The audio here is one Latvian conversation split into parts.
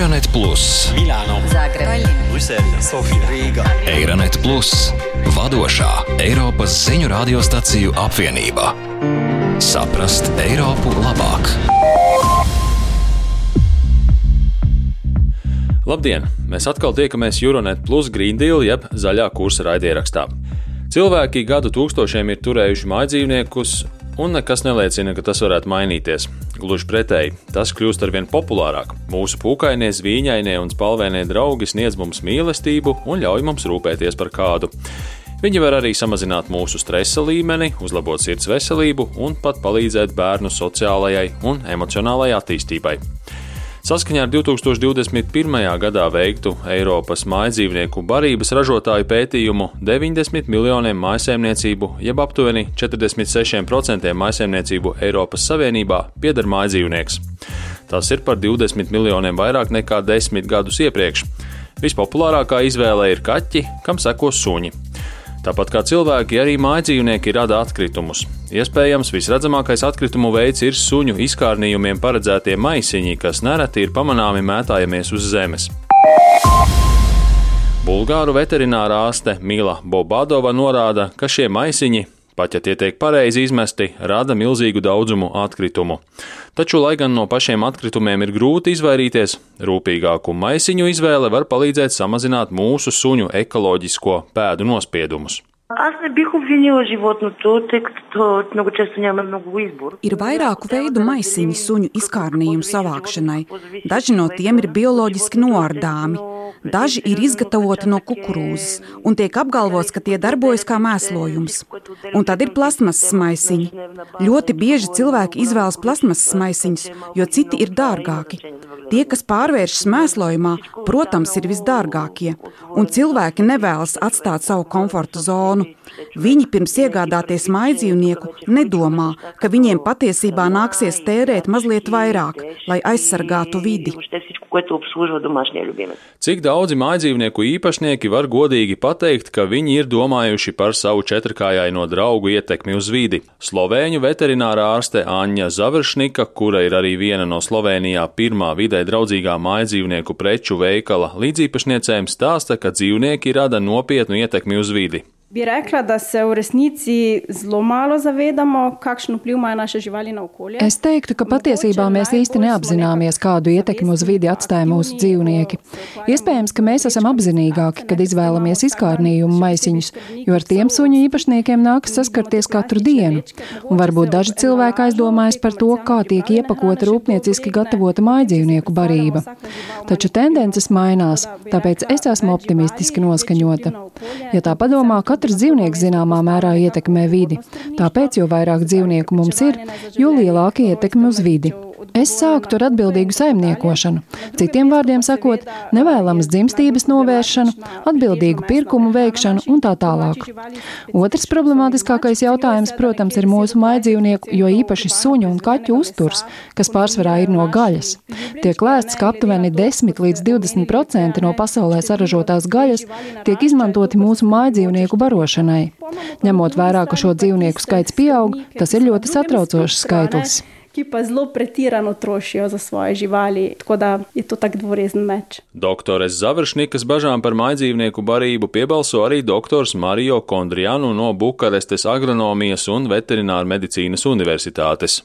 Eironet Plus, Milāno, Zagreba, Brisele, Sofija, Rīga. Eironet Plus, vadošā Eiropas ziņu radiostaciju apvienība. Saprast Eiropu labāk! Labdien! Mēs atkal tiekamies Euronet Plus Green Deal jeb zaļā kursa raidierakstā. Cilvēki gadu tūkstošiem ir turējuši mājdzīvniekus, un nekas neliecina, ka tas varētu mainīties. Gluži pretēji, tas kļūst arvien populārāk. Mūsu pūkainie, zvīņainie un spalvainie draugi sniedz mums mīlestību un ļauj mums rūpēties par kādu. Viņi var arī samazināt mūsu stresa līmeni, uzlabot sirds veselību un pat palīdzēt bērnu sociālajai un emocionālajai attīstībai. Saskaņā ar 2021. gadā veiktu Eiropas mājdzīvnieku barības ražotāju pētījumu 90 miljoniem mājsaimniecību, jeb aptuveni 46% mājsaimniecību Eiropas Savienībā pieder mājdzīvnieks. Tas ir par 20 miljoniem vairāk nekā 10 gadus iepriekš. Vispopulārākā izvēle ir kaķi, kam sekos suņi. Tāpat kā cilvēki, arī mājdzīvnieki rada atkritumus. Iespējams, visredzamākais atkritumu veids ir suņu izkārnījumiem paredzētie maisiņi, kas nereti ir pamanāmi mētājamies uz zemes. Bulgāru veterinārā ārste Mila Bobadova norāda, ka šie maisiņi, pat ja tie tiek pareizi izmesti, rada milzīgu daudzumu atkritumu. Taču, lai gan no pašiem atkritumiem ir grūti izvairīties, rūpīgāku maisiņu izvēle var palīdzēt samazināt mūsu suņu ekoloģisko pēdu nospiedumus. Аз не бих обвинила животното, тъй като много често няма много избор. Ir vairāku veidu maisiņu suņu izkārnījumu savākšanai. Daži no tiem ir bioloģiski noārdāmi, daži ir izgatavoti no kukurūzas un tiek apgalvots, ka tie darbojas kā mēslojums. Un tad ir plasmasas maisiņi. Ļoti bieži cilvēki izvēlas plasmasas maisiņus, jo citi ir dārgāki. Tie, kas pārvēršas mēslojumā, protams, ir visdārgākie, un cilvēki nevēlas atstāt savu komforta zonu. personu. Viņi pirms iegādāties maidzīvnieku nedomā, ka viņiem patiesībā nāksies tērēt mazliet vairāk, lai aizsargātu vidi. Cik daudzi mājdzīvnieku īpašnieki var godīgi pateikt, ka viņi ir domājuši par savu četrkājaino draugu ietekmi uz vidi? Slovēņu veterinārā ārste Anja Završnika, kura ir arī viena no Slovenijā pirmā vidē draudzīgā mājdzīvnieku preču veikala līdziepašniecēm, stāsta, ka dzīvnieki rada nopietnu ietekmi uz vidi. Bi rekla, da se v resnici zelo malo zavedamo, kakšen vpliv imajo naše živali na okolje. Es teiktu, ka patiesībā mēs īsti neapzināmies, kādu ietekmi uz vidi atstāja mūsu dzīvnieki. Iespējams, ka mēs esam apzinīgāki, kad izvēlamies izkārnījumu maisiņus, jo ar tiem suņu īpašniekiem nākas saskarties katru dienu. Un varbūt daži cilvēki aizdomājas par to, kā tiek iepakota rūpnieciski gatavota mājdzīvnieku barība. Taču tendences mainās, tāpēc es esmu optimistiski noskaņota. Ja tā padomā, katrs dzīvnieks zināmā mērā ietekmē vidi. Tāpēc, jo vairāk dzīvnieku mums ir, jo lielāka ietekme uz vidi. Es sāktu ar atbildīgu saimniekošanu, citiem vārdiem sakot, nevēlamas dzimstības novēršanu, atbildīgu pirkumu veikšanu un tā tālāk. Otrs problemātiskākais jautājums, protams, ir mūsu mājdzīvnieku, jo īpaši suņu un kaķu uzturs, kas pārsvarā ir no gaļas. Tiek lēsts, ka aptuveni 10 līdz 20% no pasaulē saražotās gaļas tiek izmantoti mūsu mājdzīvnieku barošanai. Ņemot vērā, ka šo dzīvnieku skaits pieaug, tas ir ļoti satraucošs skaitlis. Ki pa zelo pretirano trošijo za svoje živali, tako da je to tak dvorezen meč. Doktores Završnikas bažām par mājdzīvnieku barību piebalso arī doktors Mario Kondrianu no Bukarestes agronomijas un veterināra medicīnas universitātes.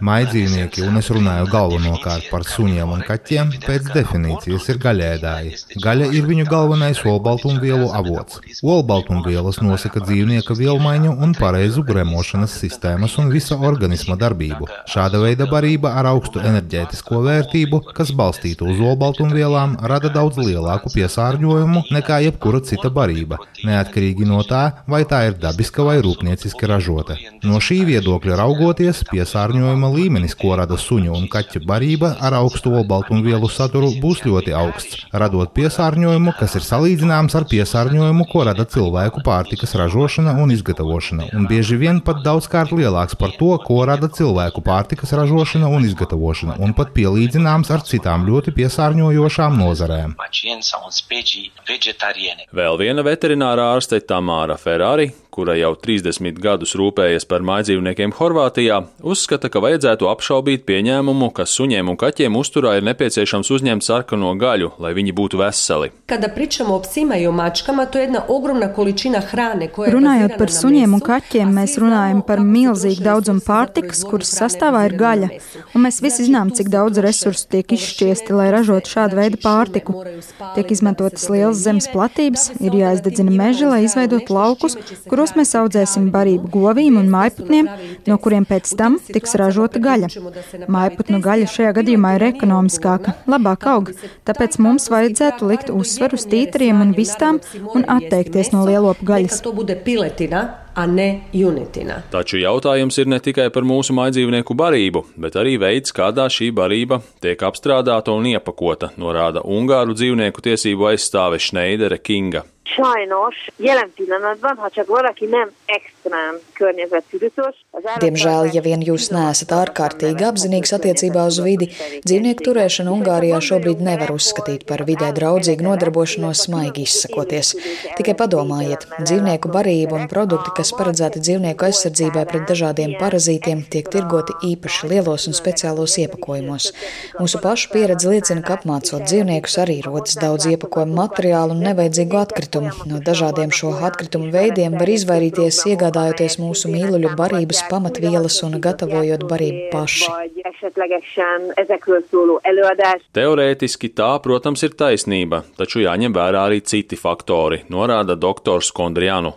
Maidzīvnieki, un es runāju galvenokārt par suņiem un kaķiem, pēc definīcijas ir gaļēdāji. Gaļa ir viņu galvenais olbaltumvielu avots. Olbaltumvielas nosaka dzīvnieka vielmaiņu un pareizu gremošanas sistēmas un visa organisma darbību. Šāda veida barība ar augstu enerģētisko vērtību, kas balstīta uz olbaltumvielām, rada daudz lielāku piesārņojumu nekā jebkura cita barība, neatkarīgi no tā, vai tā ir dabiska vai rūpnieciski ražota. No šī viedokļa raugoties, piesārņojuma līmenis, ko rada suņu un kaķu barība ar augstu olbaltumvielu saturu, būs ļoti augsts, radot piesārņojumu, kas ir salīdzināms ar piesārņojumu, ko rada cilvēku pārtikas ražošana un izgatavošana, un bieži vien pat daudzkārt lielāks par to, ko rada cilvēku pārtikas ražošana un izgatavošana, un pat pielīdzināms ar citām ļoti piesārņojošām nozarēm. Vēl viena veterinārā ārste Tamāra Ferrari, kura jau 30 gadus rūpējas par mājdzīvniekiem Horvātijā, uzskata, ka vajadzētu apšaubīt pieņēmumu, ka suņiem un kaķiem uzturā ir nepieciešams uzņemt sarkano gaļu, lai viņi būtu veseli. Runājot par suņiem un kaķiem, mēs runājam par milzīgu daudzumu pārtikas, kuras sastāvā ir gaļa, un mēs visi zinām, cik daudz resursu tiek izšķiesti, lai ražotu šādu veidu pārtiku. Tiek izmantotas lielas zemes platības, ir jāizdedzina meži, lai izveidotu laukus, kuros mēs audzēsim barību govīm un mājputniem, no kuriem pēc tam tiks ražota gaļa. Mājputnu gaļa šajā gadījumā ir ekonomiskāka, labāk aug, tāpēc mums vajadzētu likt uzsvaru uz tītariem un vistām un atteikties no lielopu gaļas a ne junetina. Taču jautājums ir ne tikai par mūsu mājdzīvnieku barību, bet arī veids, kādā šī barība tiek apstrādāta un iepakota, norāda Ungāru dzīvnieku tiesību aizstāve Šneidere Kinga. Sajnos jelen pillanatban, ha csak valaki nem ekstrēm környezettudatos, Diemžēl, ja vien jūs neesat ārkārtīgi apzinīgs attiecībā uz vidi, dzīvnieku turēšanu Ungārijā šobrīd nevar uzskatīt par vidē draudzīgu nodarbošanos smaigi izsakoties. Tikai padomājiet, dzīvnieku barība un produkti, kas paredzēti dzīvnieku aizsardzībai pret dažādiem parazītiem, tiek tirgoti īpaši lielos un speciālos iepakojumos. Mūsu pašu pieredze liecina, ka apmācot dzīvniekus arī rodas daudz iepakojumu materiālu un nevajadzīgu atkritumu atkritumu. No dažādiem šo atkritumu veidiem var izvairīties, iegādājoties mūsu mīluļu barības pamatvielas un gatavojot barību paši. Teorētiski tā, protams, ir taisnība, taču jāņem vērā arī citi faktori, norāda doktors Kondrianu.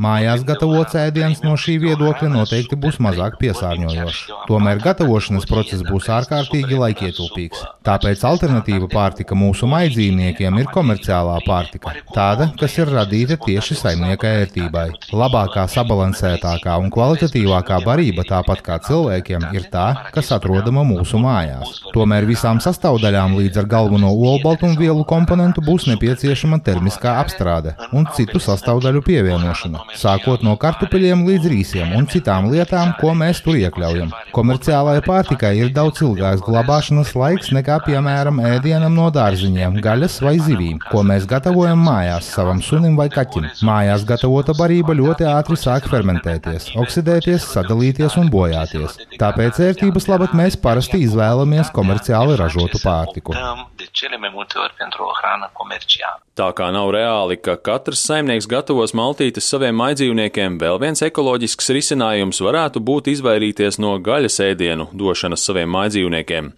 Mājās gatavots ēdiens no šī viedokļa noteikti būs mazāk piesārņojošs. Tomēr gatavošanas process būs ārkārtīgi laikietilpīgs. Tāpēc alternatīva Kvalitatīva pārtika mūsu maidzīvniekiem ir komerciālā pārtika, tāda, kas ir radīta tieši saimnieka ērtībai. Labākā, sabalansētākā un kvalitatīvākā barība, tāpat kā cilvēkiem, ir tā, kas atrodama mūsu mājās. Tomēr visām sastāvdaļām līdz ar galveno olbaltumvielu komponentu būs nepieciešama termiskā apstrāde un citu sastāvdaļu pievienošana, sākot no kartupeļiem līdz rīsiem un citām lietām, ko mēs tur iekļaujam. Komerciālajai pārtikai ir daudz ilgāks glabāšanas laiks nekā, piemēram, ēdienam ēdienam no dārziņiem, gaļas vai zivīm, ko mēs gatavojam mājās savam sunim vai kaķim. Mājās gatavota barība ļoti ātri sāk fermentēties, oksidēties, sadalīties un bojāties. Tāpēc ērtības labad mēs parasti izvēlamies komerciāli ražotu pārtiku. Tā kā nav reāli, ka katrs saimnieks gatavos maltītes saviem maidzīvniekiem, vēl viens ekoloģisks risinājums varētu būt izvairīties no gaļas ēdienu došanas saviem maidzīvniekiem.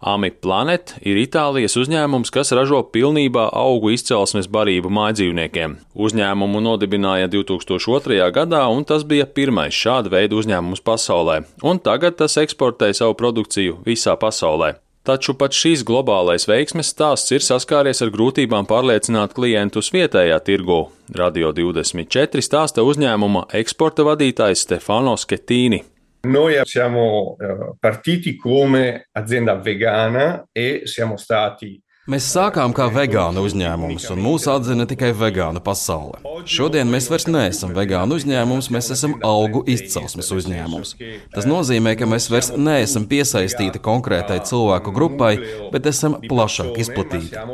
Ami Planet ir Itālijas uzņēmums, kas ražo pilnībā augu izcelsmes barību mājdzīvniekiem. Uzņēmumu nodibināja 2002. gadā, un tas bija pirmais šāda veida uzņēmums pasaulē, un tagad tas eksportē savu produkciju visā pasaulē. Taču pat šīs globālais veiksmes stāsts ir saskāries ar grūtībām pārliecināt klientus vietējā tirgū. Radio 24 stāsta uzņēmuma eksporta vadītājs Stefano Sketīni. Noi siamo eh, partiti come azienda vegana e siamo stati Mēs sākām kā vegānu uzņēmums, un mūs atzina tikai vegānu pasaule. Šodien mēs vairs neesam vegānu uzņēmums, mēs esam augu izcelsmes uzņēmums. Tas nozīmē, ka mēs vairs neesam piesaistīti konkrētai cilvēku grupai, bet esam plašāk izplatīti.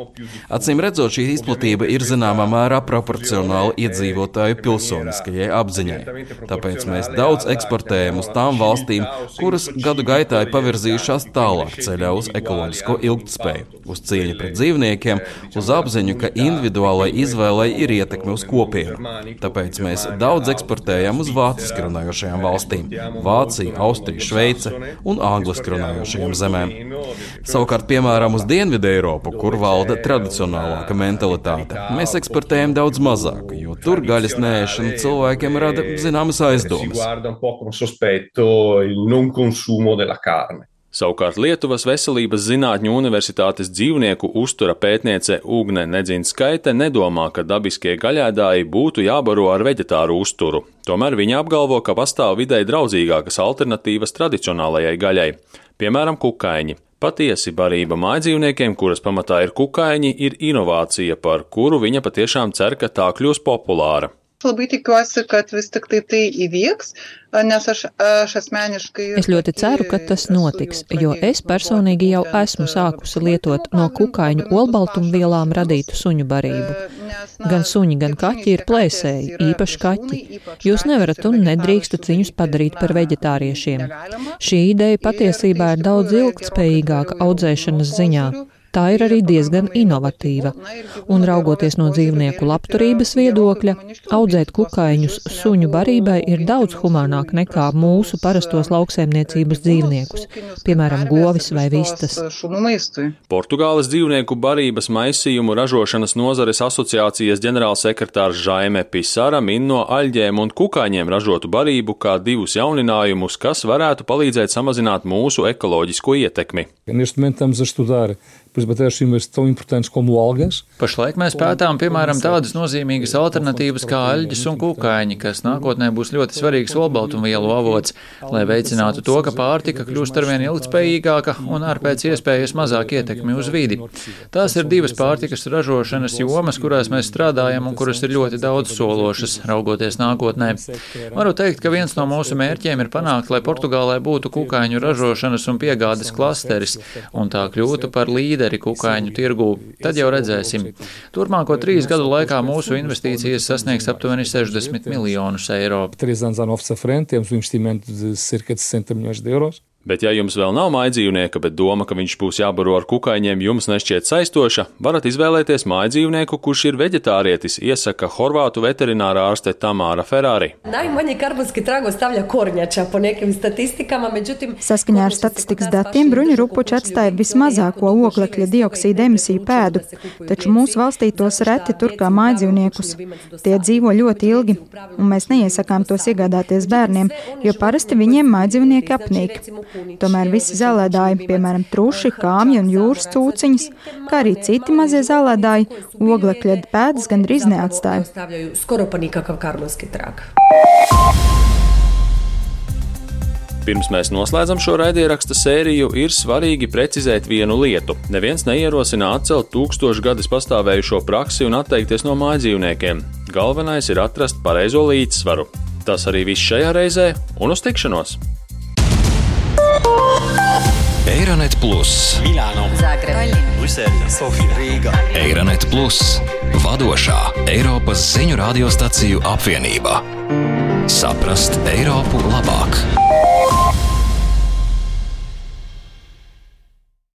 Acīm redzot, šī izplatība ir zināmā mērā proporcionāla iedzīvotāju pilsoniskajai apziņai. Tāpēc mēs daudz eksportējam uz tām valstīm, kuras gadu gaitā ir pavirzījušās tālāk ceļā uz ekoloģisko ilgtspēju, uz cieņu pret pret dzīvniekiem, uz apziņu, ka individuālai izvēlei ir ietekme uz kopienu. Tāpēc mēs daudz eksportējam uz vāciski runājošajām valstīm - Vācija, Austrija, Šveice un angliski runājošajām zemēm. Savukārt, piemēram, uz Dienvidu Eiropu, kur valda tradicionālāka mentalitāte, mēs eksportējam daudz mazāk, jo tur gaļas nēšana cilvēkiem rada zināmas aizdomas. Savukārt Lietuvas Veselības zinātņu universitātes dzīvnieku uztura pētniece Ugne Nedzinskaite nedomā, ka dabiskie gaļēdāji būtu jābaro ar veģetāru uzturu. Tomēr viņa apgalvo, ka pastāv videi draudzīgākas alternatīvas tradicionālajai gaļai, piemēram, kukaiņi. Patiesi barība mājdzīvniekiem, kuras pamatā ir kukaiņi, ir inovācija, par kuru viņa patiešām cer, ka tā kļūs populāra. Labai tikiuosi, kad vis tik tai tai įvyks, nes aš, aš asmeniškai. Es ļoti ceru, ka tas notiks, jo es personīgi jau esmu sākusi lietot no kukaiņu olbaltumvielām radītu suņu barību. Gan suņi, gan kaķi ir plēsēji, īpaši kaķi. Jūs nevarat un nedrīkstat viņus padarīt par veģetāriešiem. Šī ideja patiesībā ir daudz ilgtspējīgāka audzēšanas ziņā tā ir arī diezgan inovatīva. Un raugoties no dzīvnieku labturības viedokļa, audzēt kukaiņus suņu barībai ir daudz humānāk nekā mūsu parastos lauksēmniecības dzīvniekus, piemēram, govis vai vistas. Portugāles dzīvnieku barības maisījumu ražošanas nozares asociācijas ģenerālsekretārs Žaime Pisara min no aļģēm un kukaiņiem ražotu barību kā divus jauninājumus, kas varētu palīdzēt samazināt mūsu ekoloģisko ietekmi. Neste momento estamos a estudar exemplo, matérias-primas tão importantes como algas. Pašlaik mēs pētām, piemēram, tādas nozīmīgas alternatīvas kā aļģes un kukaiņi, kas nākotnē būs ļoti svarīgs olbaltumvielu avots, lai veicinātu to, ka pārtika kļūst arvien ilgspējīgāka un ar pēc iespējas mazāk ietekmi uz vidi. Tās ir divas pārtikas ražošanas jomas, kurās mēs strādājam un kuras ir ļoti daudz sološas, raugoties nākotnē. Varu teikt, ka viens no mūsu mērķiem ir panākt, lai Portugālē būtu kukaiņu ražošanas un piegādes klasteris, un tā kļūtu par līderi līderi kukaiņu tirgū, tad jau redzēsim. Turmāko trīs gadu laikā mūsu investīcijas sasniegs aptuveni 60 miljonus eiro. Três anos à nossa frente, temos investimento de cerca de 60 milhões de euros. Bet, ja jums vēl nav mājdzīvnieka, bet doma, ka viņš būs jābaro ar kukaiņiem, jums nešķiet saistoša, varat izvēlēties mājdzīvnieku, kurš ir veģetārietis, iesaka horvātu veterinārā ārste Tamāra Ferrari. Saskaņā ar statistikas datiem bruņu rupuči atstāja vismazāko oglekļa dioksīda emisiju pēdu, taču mūsu valstī tos reti tur kā mājdzīvniekus. Tie dzīvo ļoti ilgi, un mēs neiesakām tos iegādāties bērniem, jo parasti viņiem mājdzīvnieki apnīk. Tomēr visi zālēdāji, piemēram, truši, kāmji un jūras cūciņas, kā arī citi mazie zālēdāji, oglekļa pēdas gandrīz neatstāja. Pirms mēs noslēdzam šo raidierakstu sēriju, ir svarīgi precizēt vienu lietu. Neviens neierosina atcelt tūkstošu gadus pastāvējušo praksi un atteikties no mājdzīvniekiem. Galvenais ir atrast pareizo līdzsvaru. Tas arī viss šajā reizē, un uz tikšanos! Eironet Plus, Milāno, Zagreba, Brisele, Sofija, Rīga. Eironet Plus, vadošā Eiropas ziņu radiostaciju apvienība. Saprast Eiropu labāk!